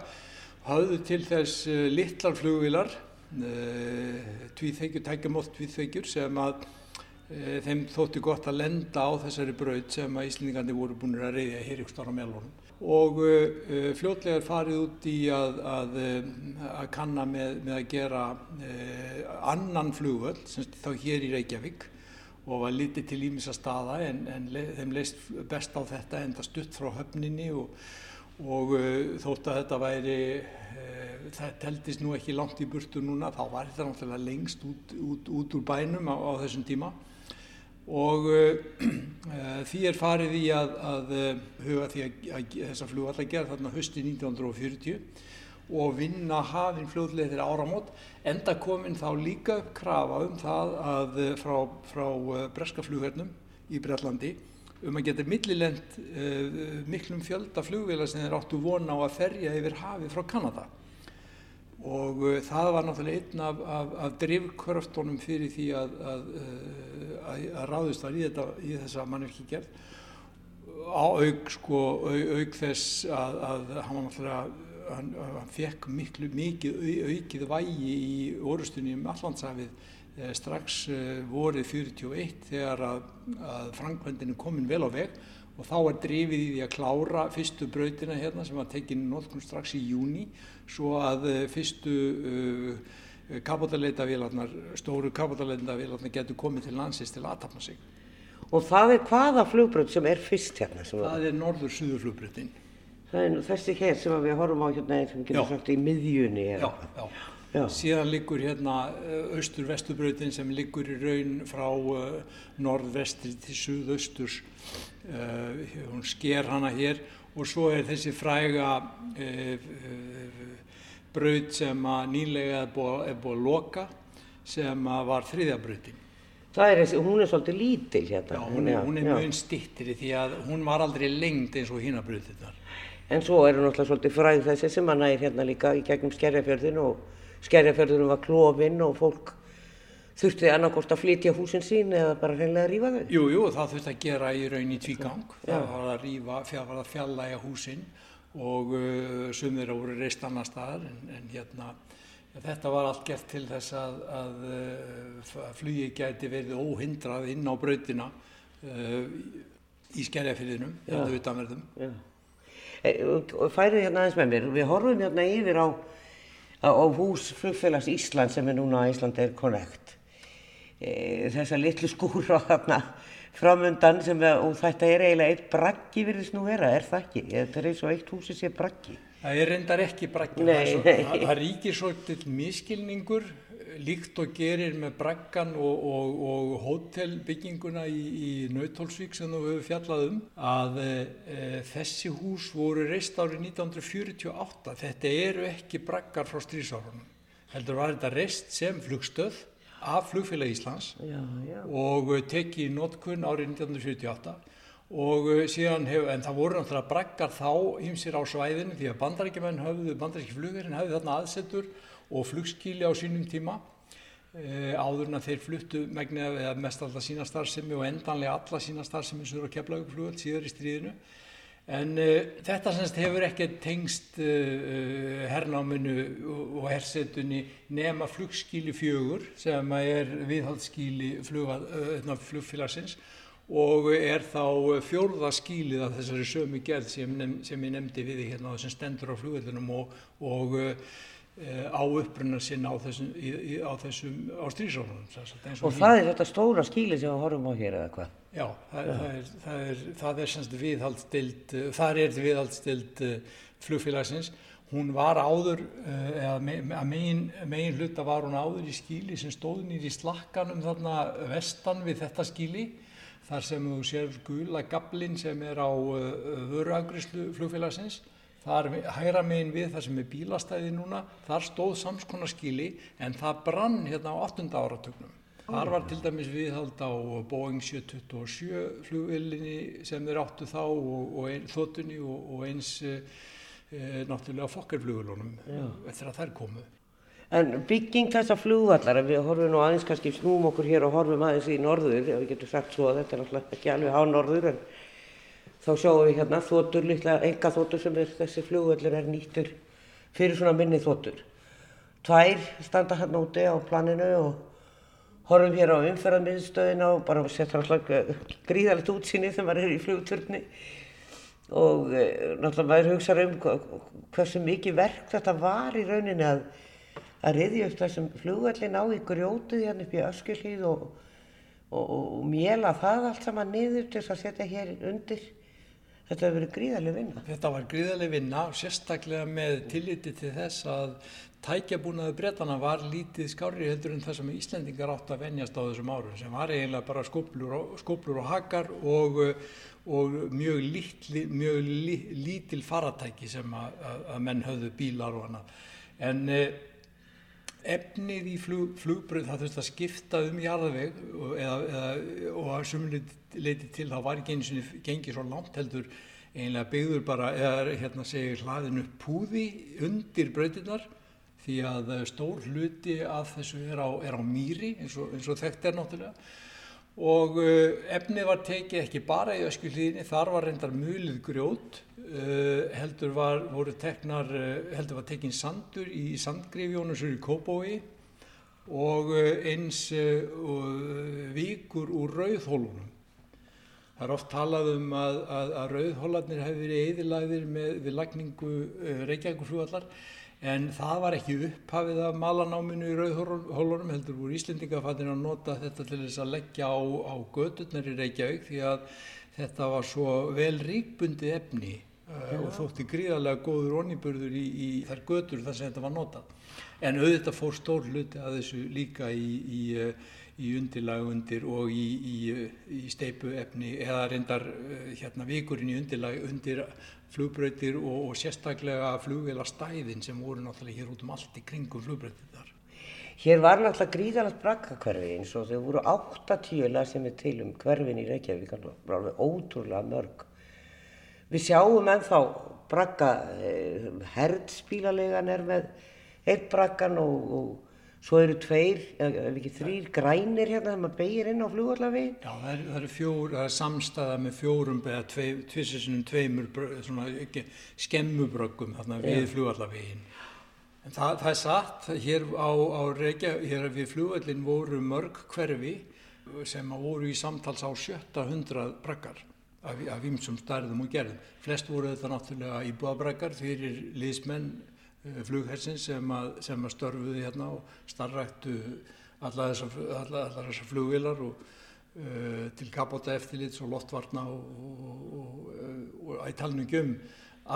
hafðu til þess uh, litlar flugvilar, uh, tvíþeikjur, tækjamótt tvíþeikjur sem að uh, þeim þótti gott að lenda á þessari braud sem að Íslendingandi voru búin að reyðja hér ykkur stára melónum. Og fljótlega er farið út í að, að, að kanna með, með að gera annan flugvöld, sem þá hér í Reykjavík og var litið til ímissa staða en, en le, þeim leist best á þetta enda stutt frá höfninni og og uh, þótt að þetta væri, uh, það teldist nú ekki langt í burtu núna, þá var þetta náttúrulega lengst út, út, út úr bænum á, á þessum tíma. Og uh, [clears throat] því er farið í að, að huga því að, að þessa flugvallar gera þarna hösti 1940 og vinna hafinn fljóðlega þeirra áramót enda kominn þá líka krafa um það að frá, frá breska flughernum í Brellandi um að geta millilend uh, miklum fjölda flugvila sem þeir áttu vona á að ferja yfir hafi frá Kanada. Og uh, það var náttúrulega einn af, af, af drivkvörftónum fyrir því að, að, að, að ráðist var í, í þessa mannverki gerð á auk, sko, auk þess að hann var náttúrulega hann, hann fekk miklu mikið aukið vægi í orustunni um Allandshafið strax vorið 41 þegar að, að Frankvendin er komin vel á veg og þá er drifið í því að klára fyrstu brautina hérna sem var tekin nótkunn strax í júni svo að fyrstu uh, kapotaleitavélarnar, stóru kapotaleitavélarnar getur komið til landsins til aðtapna sig. Og það er hvaða flugbrönd sem er fyrst hérna? Það er norður-suðurflugbröndin. það er nú þessi hér sem við horfum á hérna, sem getur Já. sagt í miðjunni. Já, eða- já. Já. Síðan liggur hérna austur-vesturbrautin sem liggur í raun frá uh, norðvestri til suðausturs. Uh, hún sker hana hér og svo er þessi fræga uh, braut sem að nýlega er búið, að loka sem að var þriðjabrautin. Það er hún er svolítið lítil hérna. Já, hún er, hún er mjög stittri því að hún var aldrei lengd eins og hína brautinnar. En svo er hún náttúrulega svolítið fræð þessi sem að næri hérna líka í gegnum skerjafjörðin og skerjafjörðin var klófinn og fólk þurfti annarkost að flytja húsin sín eða bara hreinlega að rífa þau. Jú, jú, það þurfti að gera í raun í tvígang. Það var að rífa, það var að fjallæga húsinn og uh, sumir voru reist annar staðar en, en hérna, þetta var allt gert til þess að, að uh, flugi gæti verið óhindrað inn á brautina uh, í skerjafyrðinum, eða utanverðum. Já. E, og færið hérna aðeins með mér, við horfum hérna yfir á, á, hús flugfélags Ísland sem er núna Ísland er Connect. E, þessa litlu skúra þarna framundan sem að, og þetta er eiginlega eitt braggi virðist nú vera, er það ekki? Þetta er eins og eitt húsi sé braggi. Það er reyndar ekki braggin, Nei, það, nei. það ríkir svolítið miskilningur líkt og gerir með braggan og, og, og hótelbygginguna í, í Nautólsvík sem þú hefur fjallað um að e, þessi hús voru reist árið 1948. Þetta eru ekki braggar frá strísárunum. Heldur var þetta reist sem flugstöð af flugfélag Íslands Já, já. og uh, tekið í notkun árið 1978 og síðan hefur, en það voru náttúrulega braggar þá ymsir á svæðinu því að bandarækjumenn höfðu, bandarækki flugverðin höfðu þarna aðsetur og flugskíli á sínum tíma uh, áður en að þeir fluttu megnið eða mest alltaf sína starfsemi og endanlega alla sína starfsemi sem eru að kepla upp flugvöld síðar í stríðinu. En uh, þetta semst hefur ekki tengst uh, hernáminu og hersetunni nema flugskíli fjögur sem er viðhaldsskíli uh, flugfélagsins og er þá fjórða skílið af þessari sömu gerð sem, sem ég nefndi við þig hérna sem stendur á flugvellinum og, og á upprunnar sinn á þessum, þessum á strísónunum. Og það er þetta stóra skíli sem við horfum á hér eða hvað? Já, það, það er, það er, það er semst viðhaldsdild, uh, þar er viðhaldsdild uh, flugfélagsins. Hún var áður, eða megin, megin hluta var hún áður í skíli sem stóð nýri í slakkanum þarna vestan við þetta skíli. Þar sem þú sér gula gablin sem er á vöruagrislu flugfélagsins. Þar hæra megin við það sem er bílastæði núna, þar stóð samskonar skíli en það brann hérna á 8. áratögnum. Þar var til dæmis viðhald á Boeing 727 flugvillinni sem þeir áttu þá og, og ein, þotunni og, og eins e, náttúrulega fokkerflugulunum eftir að þær komu. En bygging þessa flugvallar, ef við horfum nú aðeins kannski snúm okkur hér og horfum aðeins í norður, við getum sagt svo að þetta er náttúrulega ekki alveg á norður, en þá sjáum við hérna þotur, litla enga þotur sem er, þessi flugvallur er nýttur fyrir svona minni þotur. Tvær standa hérna úti á planinu og horfum hér á umferðarmiðstöðina og bara setja náttúrulega gríðalegt útsýni þegar maður er í flugturni og e, náttúrulega maður hugsa um hversu mikið verk þetta var í rauninni að að riðja upp þessum flugvellin á í grjótið hérna upp í Öskjuhlíð og, og, og mjela það allt saman niður til þess að setja hér undir. Þetta hefur verið gríðarlega vinna. Þetta var gríðarlega vinna, sérstaklega með tilliti til þess að tækjabúnaðu bretana var lítið skárri heldur en það sem Íslendingar átt að venjast á þessum árum sem var eiginlega bara skóplur og, skóplur og hakar og, og mjög, litli, mjög li, lítil faratæki sem að menn höfðu bílar og annað. En eh, efnið í flug, flugbröð það þurfti að skipta um jarðveg og, eða, eða, og að sumuleiti leiti til þá var ekki einu sinni gengið svo langt heldur einlega byggður bara eða hérna segir hlaðinu púði undir brautinnar því að stór hluti af þessu er á, er á mýri eins og, eins og þekkt er náttúrulega og uh, efnið var tekið ekki bara í öskuhlýðinni, þar var reyndar mulið grjót, uh, heldur var, teknar, uh, heldur var tekin sandur í sandgrifjónusur í Kópói og eins vikur úr rauðhólunum. Það er oft talað um að, að, að rauðhólarnir hefur verið eðilagðir með, við lagningu Reykjavíkurflugvallar En það var ekki upphafið af malanáminu í rauðhólunum, heldur voru Íslendingafattin að nota þetta til þess að leggja á, á gödurnar í Reykjavík því að þetta var svo vel ríkbundi efni uh, og þótti gríðarlega góður onniburður í, í þær gödur þar sem þetta var notað. En auðvitað fór stór hluti að þessu líka í, í, í undirlag undir og í steipu efni eða reyndar hérna vikurinn í undirlag undir flugbröytir og, og sérstaklega flugvelastæðin sem voru náttúrulega hér út um allt í kringum flugbröytir þar. Hér var náttúrulega gríðalegt brakkakverfi eins og þau voru 80 lag sem er til um hverfin í Reykjavík, alveg ótrúlega mörg. Við sjáum ennþá brakka, eh, herdsbílalegan er með eitt brakkan og, og svo eru tveir, ef ekki þrýr grænir hérna þegar maður beigir inn á flugvallavegin. Já, það eru er fjór, það er samstæða með fjórum eða tvissisunum tveimur svona skemmubröggum hérna við flugvallavegin. En það, það er satt, hér á, á Reykja, hér við flugvallin voru mörg hverfi sem voru í samtals á 700 brakkar af, af ymsum stærðum og gerðum. Flest voru þetta náttúrulega íbúðabrakkar fyrir liðsmenn flughersins sem að, sem að störfuði hérna og starrættu alla þessar þessa flugvilar og uh, til kapóta eftirlits og loftvarna og, og í talningum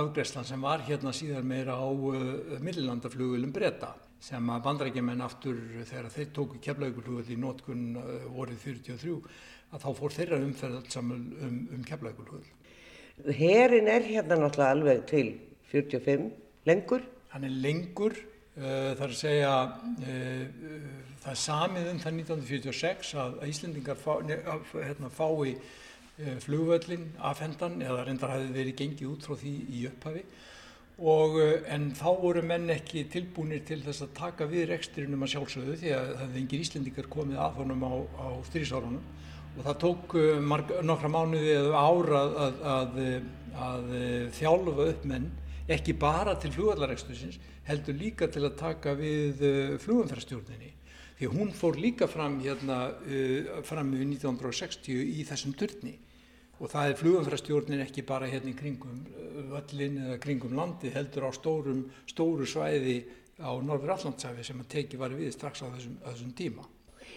afgræslan sem var hérna síðan meira á uh, millilandaflugvilum breyta sem að bandrækjumenn aftur þegar þeir tóku keflaugulhugvel í nótkunn uh, vorið 43 að þá fór þeirra umferð alls saman um, um keflaugulhugvel. Herin er hérna náttúrulega alveg til 45 lengur hann er lengur, uh, það er að segja, uh, það er samið um það 1946 að Íslendingar fá, hérna, fái uh, flugvöllin afhendan eða reyndar hafi verið gengið út frá því í upphafi. Og en þá voru menn ekki tilbúinir til þess að taka við reksturinnum að sjálfsögðu því að það hefði engin Íslendingar komið að honum á, á strísárunum og það tók marg, nokkra mánuði eða ára að, að, að, að þjálfa upp menn ekki bara til flugvallarekstusins heldur líka til að taka við uh, flugumferðarstjórninni því hún fór líka fram hérna uh, fram við 1960 í þessum turni og það er flugumferðarstjórnin ekki bara hérna í kringum uh, völlin eða kringum landi heldur á stórum, stóru svæði á Norður Allandsafi sem að teki var við strax á þessum, þessum tíma.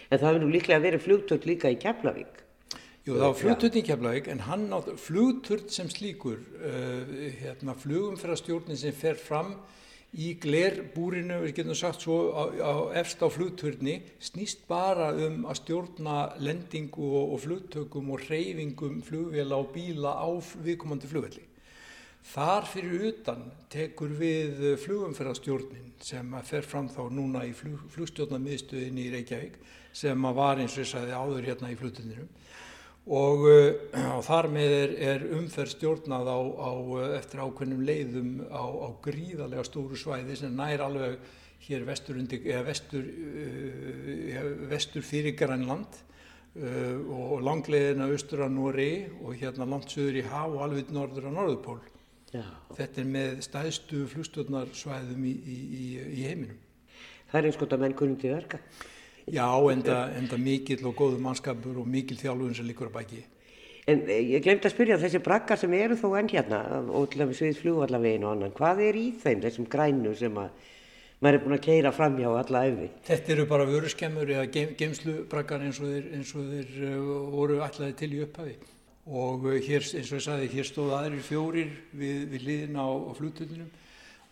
En það hefur nú líklega verið flugtöld líka í Keflavík? Jú, það var flugturn í Keflavík en hann átt flugturn sem slíkur, uh, hérna, flugumferðarstjórnin sem fer fram í glerbúrinu, við getum sagt svo, á, á, efst á flugturni, snýst bara um að stjórna lendingu og, og flugtökum og reyfingum flugvela og bíla á viðkomandi flugvelli. Þar fyrir utan tekur við flugumferðarstjórnin sem fer fram þá núna í flug, flugstjórnarmiðstöðin í Reykjavík sem var eins og ég sagði áður hérna í flugturninum og, uh, og þar með er, er umferð stjórnað á, á, eftir ákveðnum leiðum á, á gríðarlega stóru svæði sem nær alveg hér vestur, undir, vestur, uh, vestur fyrir Grænland og langleiðina austur á Nóri og hérna langt söður í haf og alveg norður á Norðupól. Já. Þetta er með stæðstu flugstjórnarsvæðum í, í, í, í heiminum. Það er eins og þetta menn kunnum til verka. Já, enda, enda mikill og góðu mannskapur og mikill þjálfun sem líkur að baki. En eh, ég glemt að spyrja þessi brakkar sem eru þó enn hérna og til dæmis við fljóvallavegin og annan, hvað er í þeim þessum grænu sem að maður er búin að keira fram hjá alla auði? Þetta eru bara vöruskemmur eða geim, geimslubrakkar eins og þeir, eins og þeir uh, voru allaði til í upphafi og uh, hér, eins og ég sagði, hér stóð aðrir fjórir við, við liðin á, á fluttunum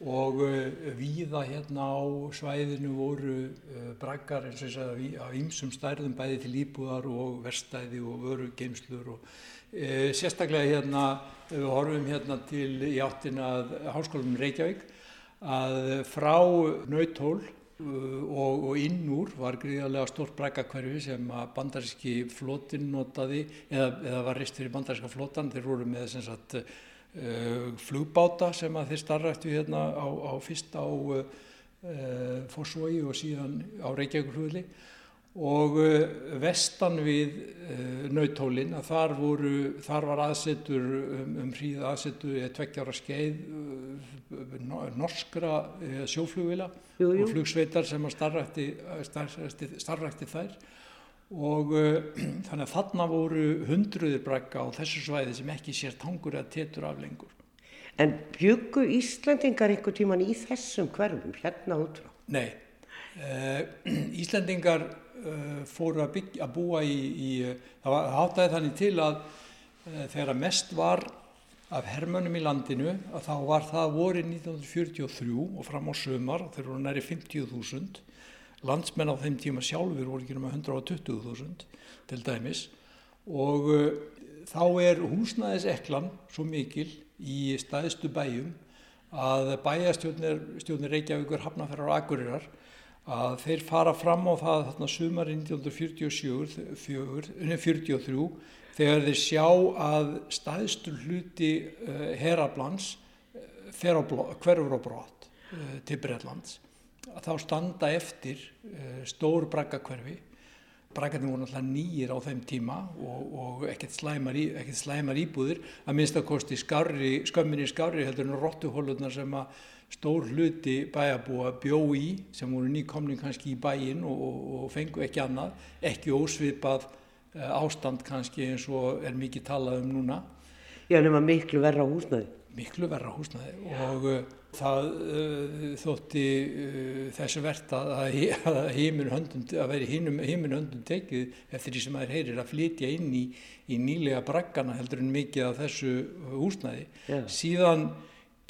og uh, víða hérna á svæðinu voru uh, braggar eins og ég sagði af ýmsum stærðum bæði til íbúðar og verstæði og vöru geimslur og uh, sérstaklega hérna við horfum hérna til í áttina Háskólum Reykjavík að frá Nautól og, og inn úr var gríðarlega stórt braggakverfi sem að bandaríski flotin notaði eða, eða var ristur í bandaríska flotan þeir voru með sem sagt flugbáta sem að þeir starrættu hérna á, á fyrst á uh, Fossvogi og síðan á Reykjavík og uh, vestan við nautólinn að þar, voru, þar var aðsetur um, um hríð aðsetu eða tveggjára skeið norskra sjóflugvila og flugsveitar sem að starrætti þær og uh, [clears throat] þannig að þarna voru hundruðir brekka á þessu svæði sem ekki sér tangur eða tétur af lengur. En byggu Íslandingar einhver tíman í þessum hverfum, hérna út frá? Nei, [clears throat] uh, Íslandingar uh, fóru að, byggja, að búa í, í það háttaði þannig til að uh, þegar mest var af hermönum í landinu að þá var það voru 1943 og fram á sömar þeir voru næri 50.000 landsmenn á þeim tíma sjálfur voru ekki um 120.000 til dæmis. Og uh, þá er húsnæðiseklan svo mikil í staðistu bæjum að bæjastjórnir Reykjavíkur hafnaferðar og Akureyrar að þeir fara fram á það þarna sumari 1943 þegar þeir sjá að staðstur hluti uh, herablans uh, hverfur og brott til Breitlands þá standa eftir uh, stór braggakverfi braggarnir voru náttúrulega nýjir á þeim tíma og, og ekkert slæmar, í, ekkert slæmar íbúðir að minnstakosti skömminni skári heldur en róttuhólunar sem að stór hluti bæjabúa bjó í sem voru nýkomning kannski í bæin og, og, og fengu ekki annað, ekki ósvipað uh, ástand kannski eins og er mikið talað um núna. Já, nema miklu verra húsnaði. Miklu verra húsnaði og uh, það uh, þótti uh, þessu verta að, að [laughs] að veri heiminn höndum tekið eftir því sem maður heyrir að flytja inn í, í nýlega braggana heldur en mikið af þessu húsnaði. Já. Síðan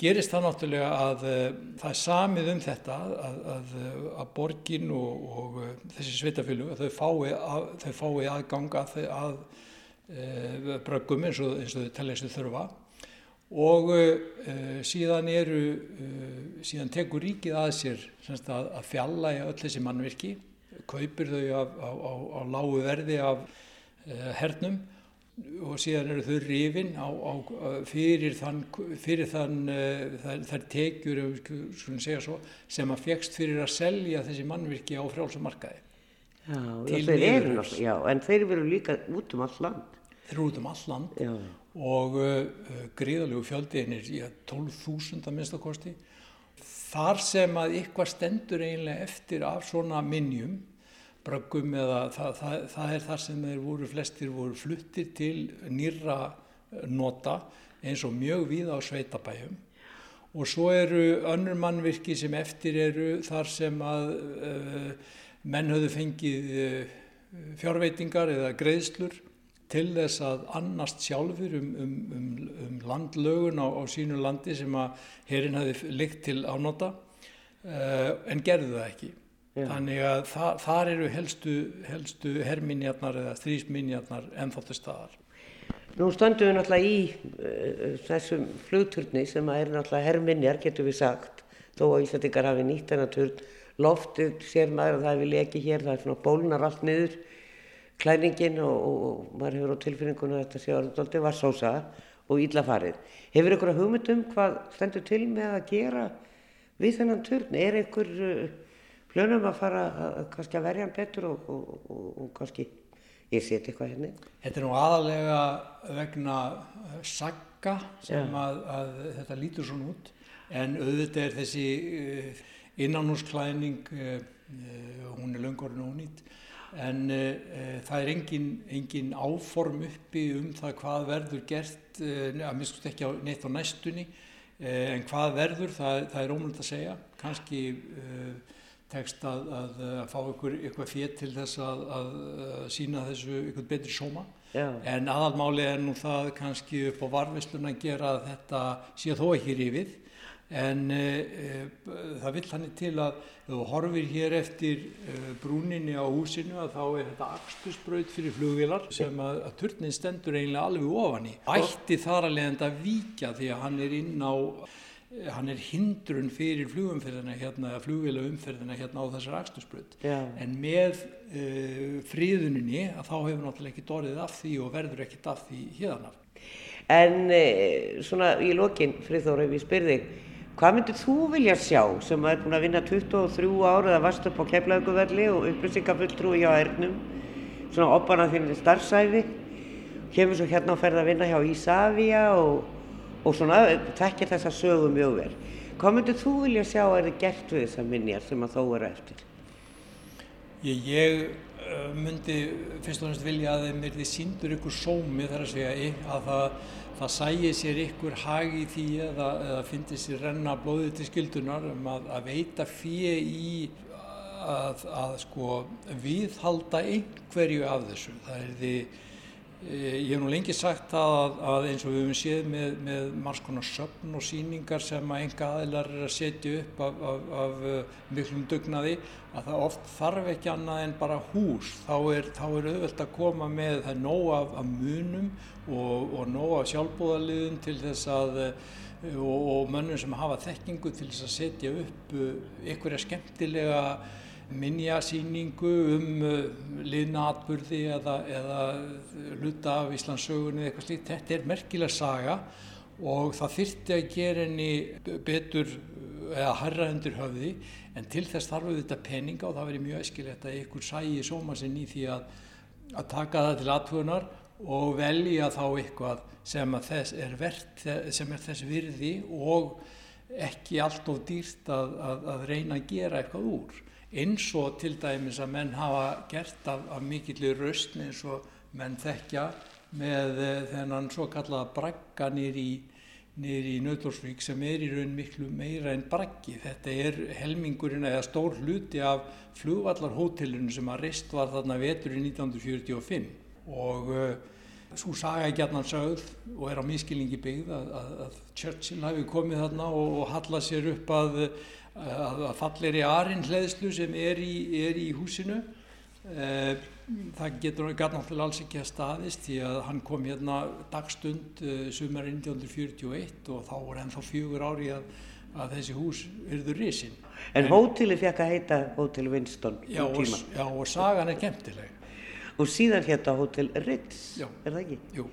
gerist það náttúrulega að uh, það er samið um þetta að, að, að borgin og, og uh, þessi sveitafjölu þau fái, að, þau fái aðganga að uh, bröggum eins og, eins og þau telja þessu þurfa og uh, síðan eru uh, síðan tekur ríkið að sér semst, að, að fjalla í öll þessi mannvirki kaupir þau á, á, á, á lágu verði af uh, hernum og síðan eru þau rifin fyrir þann, fyrir þann þar, þar tekjur svo, sem að fegst fyrir að selja þessi mannvirki á frjálsumarkaði Já, þeir eru, já, en þeir veru líka út um all land. Þeir eru út um all land. Já og uh, gríðalegu fjöldiðinir í 12.000 að minnstakosti. Þar sem að ykkar stendur eiginlega eftir af svona minnjum, bröggum eða það, það, það er þar sem þeir voru flestir voru fluttir til nýra nota eins og mjög við á sveitabæjum og svo eru önnur mannvirki sem eftir eru þar sem að uh, menn höfðu fengið uh, fjárveitingar eða greiðslur til þess að annast sjálfur um, um, um, um landlögun á, á sínu landi sem að hérinn hafi lykt til ánóta uh, en gerðu það ekki. Já. Þannig að það, þar eru helstu, helstu herrminjarnar eða strísminjarnar ennþáttu staðar. Nú stöndum við náttúrulega í uh, þessum flugturni sem er náttúrulega herrminjar, getur við sagt, þó að Íslandingar hafi nýtt þennan turn. Loftið sér maður að það vil ekki hér, það er svona bólnar allt niður klæningin og, og, og maður hefur á tilfinningunum að þetta sé orðaldið var sósa og íllafarið. Hefur ykkur að hugmyndum hvað stendur til með að gera við þennan turn? Er ykkur uh, plönum að fara að, kannski að verja hann betur og, og kannski ég seti eitthvað hérna? Þetta er nú aðalega vegna uh, sagga sem að, að þetta lítur svona út en auðvitað er þessi uh, innanúsklæning, uh, uh, hún er löngorinn og nýtt en uh, það er engin, engin áform uppi um það hvað verður gert, uh, að miskust ekki á, neitt á næstunni, uh, en hvað verður, það, það er ómulgt að segja, kannski tekst að, að, að fá ykkur, ykkur fétt til þess að, að sína þessu ykkur betri sóma, Já. en aðalmáli er nú það kannski upp á varfislun að gera þetta sé þó ekki rífið, en uh, það vill hann til að þú horfir hér eftir uh, brúninni á húsinu að þá er þetta axtusbraut fyrir flugvilar sem að, að turnin stendur eiginlega alveg ofan í. Ætti þar að leiðanda að víkja því að hann er inn á hann er hindrun fyrir flugumferðina hérna, flugvila umferðina hérna á þessar axtusbraut en með fríðuninni að þá hefur náttúrulega ekki dorðið af því og verður ekkit af því hérna. En svona í lokin, Friðþóra, spyrði þig Hvað myndir þú vilja sjá sem er búin að vinna 23 ára eða varst upp á keflauguvölli og upplýsingafulltrúi hjá Ernum, svona opana þínni starfsæfi, kemur svo hérna og ferði að vinna hjá Ísafja og, og svona þekkir þessa sögu mjög vel. Hvað myndir þú vilja sjá að er gert við þessa minjar sem að þó eru eftir? Ég, ég uh, myndi fyrst og næst vilja að þeim er því síndur ykkur sómi þar að segja að það það sæi sér ykkur hag í því eða, eða fyndi sér renna blóðið til skildunar um að, að veita fyrir í að, að sko viðhalda einhverju af þessu. Það er því Ég hef nú lengi sagt að, að eins og við höfum séð með, með margs konar söfn og síningar sem að enga aðilar er að setja upp af, af, af miklum dugnaði að það oft þarf ekki annað en bara hús. Þá er, þá er auðvelt að koma með það nóg af, af munum og, og nóg af sjálfbóðaliðum til þess að og, og mönnum sem hafa þekkingu til þess að setja upp einhverja skemmtilega minjasýningu um uh, liðna atbyrði eða, eða luta af Íslandsögunni eða eitthvað slíkt. Þetta er merkileg saga og það þyrtti að gera henni betur eða harra undir höfði en til þess þarf þetta peninga og það verið mjög eskilegt að ykkur sæi sóma sinn í því að, að taka það til athugunar og velja þá eitthvað sem, er, vert, sem er þess virði og ekki allt of dýrt að, að, að reyna að gera eitthvað úr eins og til dæmis að menn hafa gert af, af mikillir raustni eins og menn þekkja með eh, þennan svo kallaða bragga nýri í, í Nautlórsvík sem er í raun miklu meira en braggi. Þetta er helmingurinn eða stór hluti af flugvallarhótelinu sem að reist var þarna vetur í 1945 og uh, svo saga ég gætnan sögð og er á miskilningi byggð að, að, að Churchill hafi komið þarna og, og hallað sér upp að að fallir í arinhleðslu sem er í, er í húsinu eh, það getur náttúrulega alls ekki að staðist því að hann kom hérna dagstund eh, sumar 1941 og þá voru ennþá fjögur ári að, að þessi hús verður risin En, en hóteli fekk að heita Hótel Winston já og, já og sagan er kemtileg og síðan hérna Hótel Ritz já. er það ekki? Jú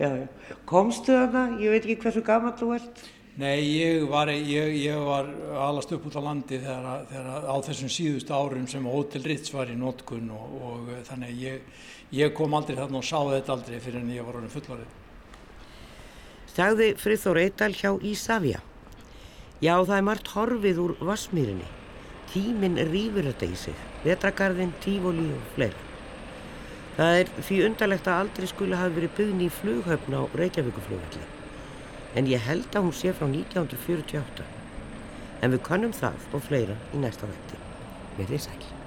já, já. Komstu þarna? Ég veit ekki hversu gammal þú ert Nei, ég var, ég, ég var alast upp út á landi þegar, þegar á þessum síðustu árum sem Hotel Ritz var í nótkunn og, og þannig ég, ég kom aldrei þarna og sá þetta aldrei fyrir en ég var orðin fullvarið. Sagði Frithór Eidal hjá Ísafja. Já, það er margt horfið úr Vassmýrinni. Tíminn rýfur þetta í sig. Vetragarðin, tífóli og fleira. Það er því undarlegt að aldrei skuli hafi verið byggni í flughöfn á Reykjavíkuflugvelli en ég held að hún sé frá 1948. En við kannum það og fleira í næsta vetti. Verðið sæl.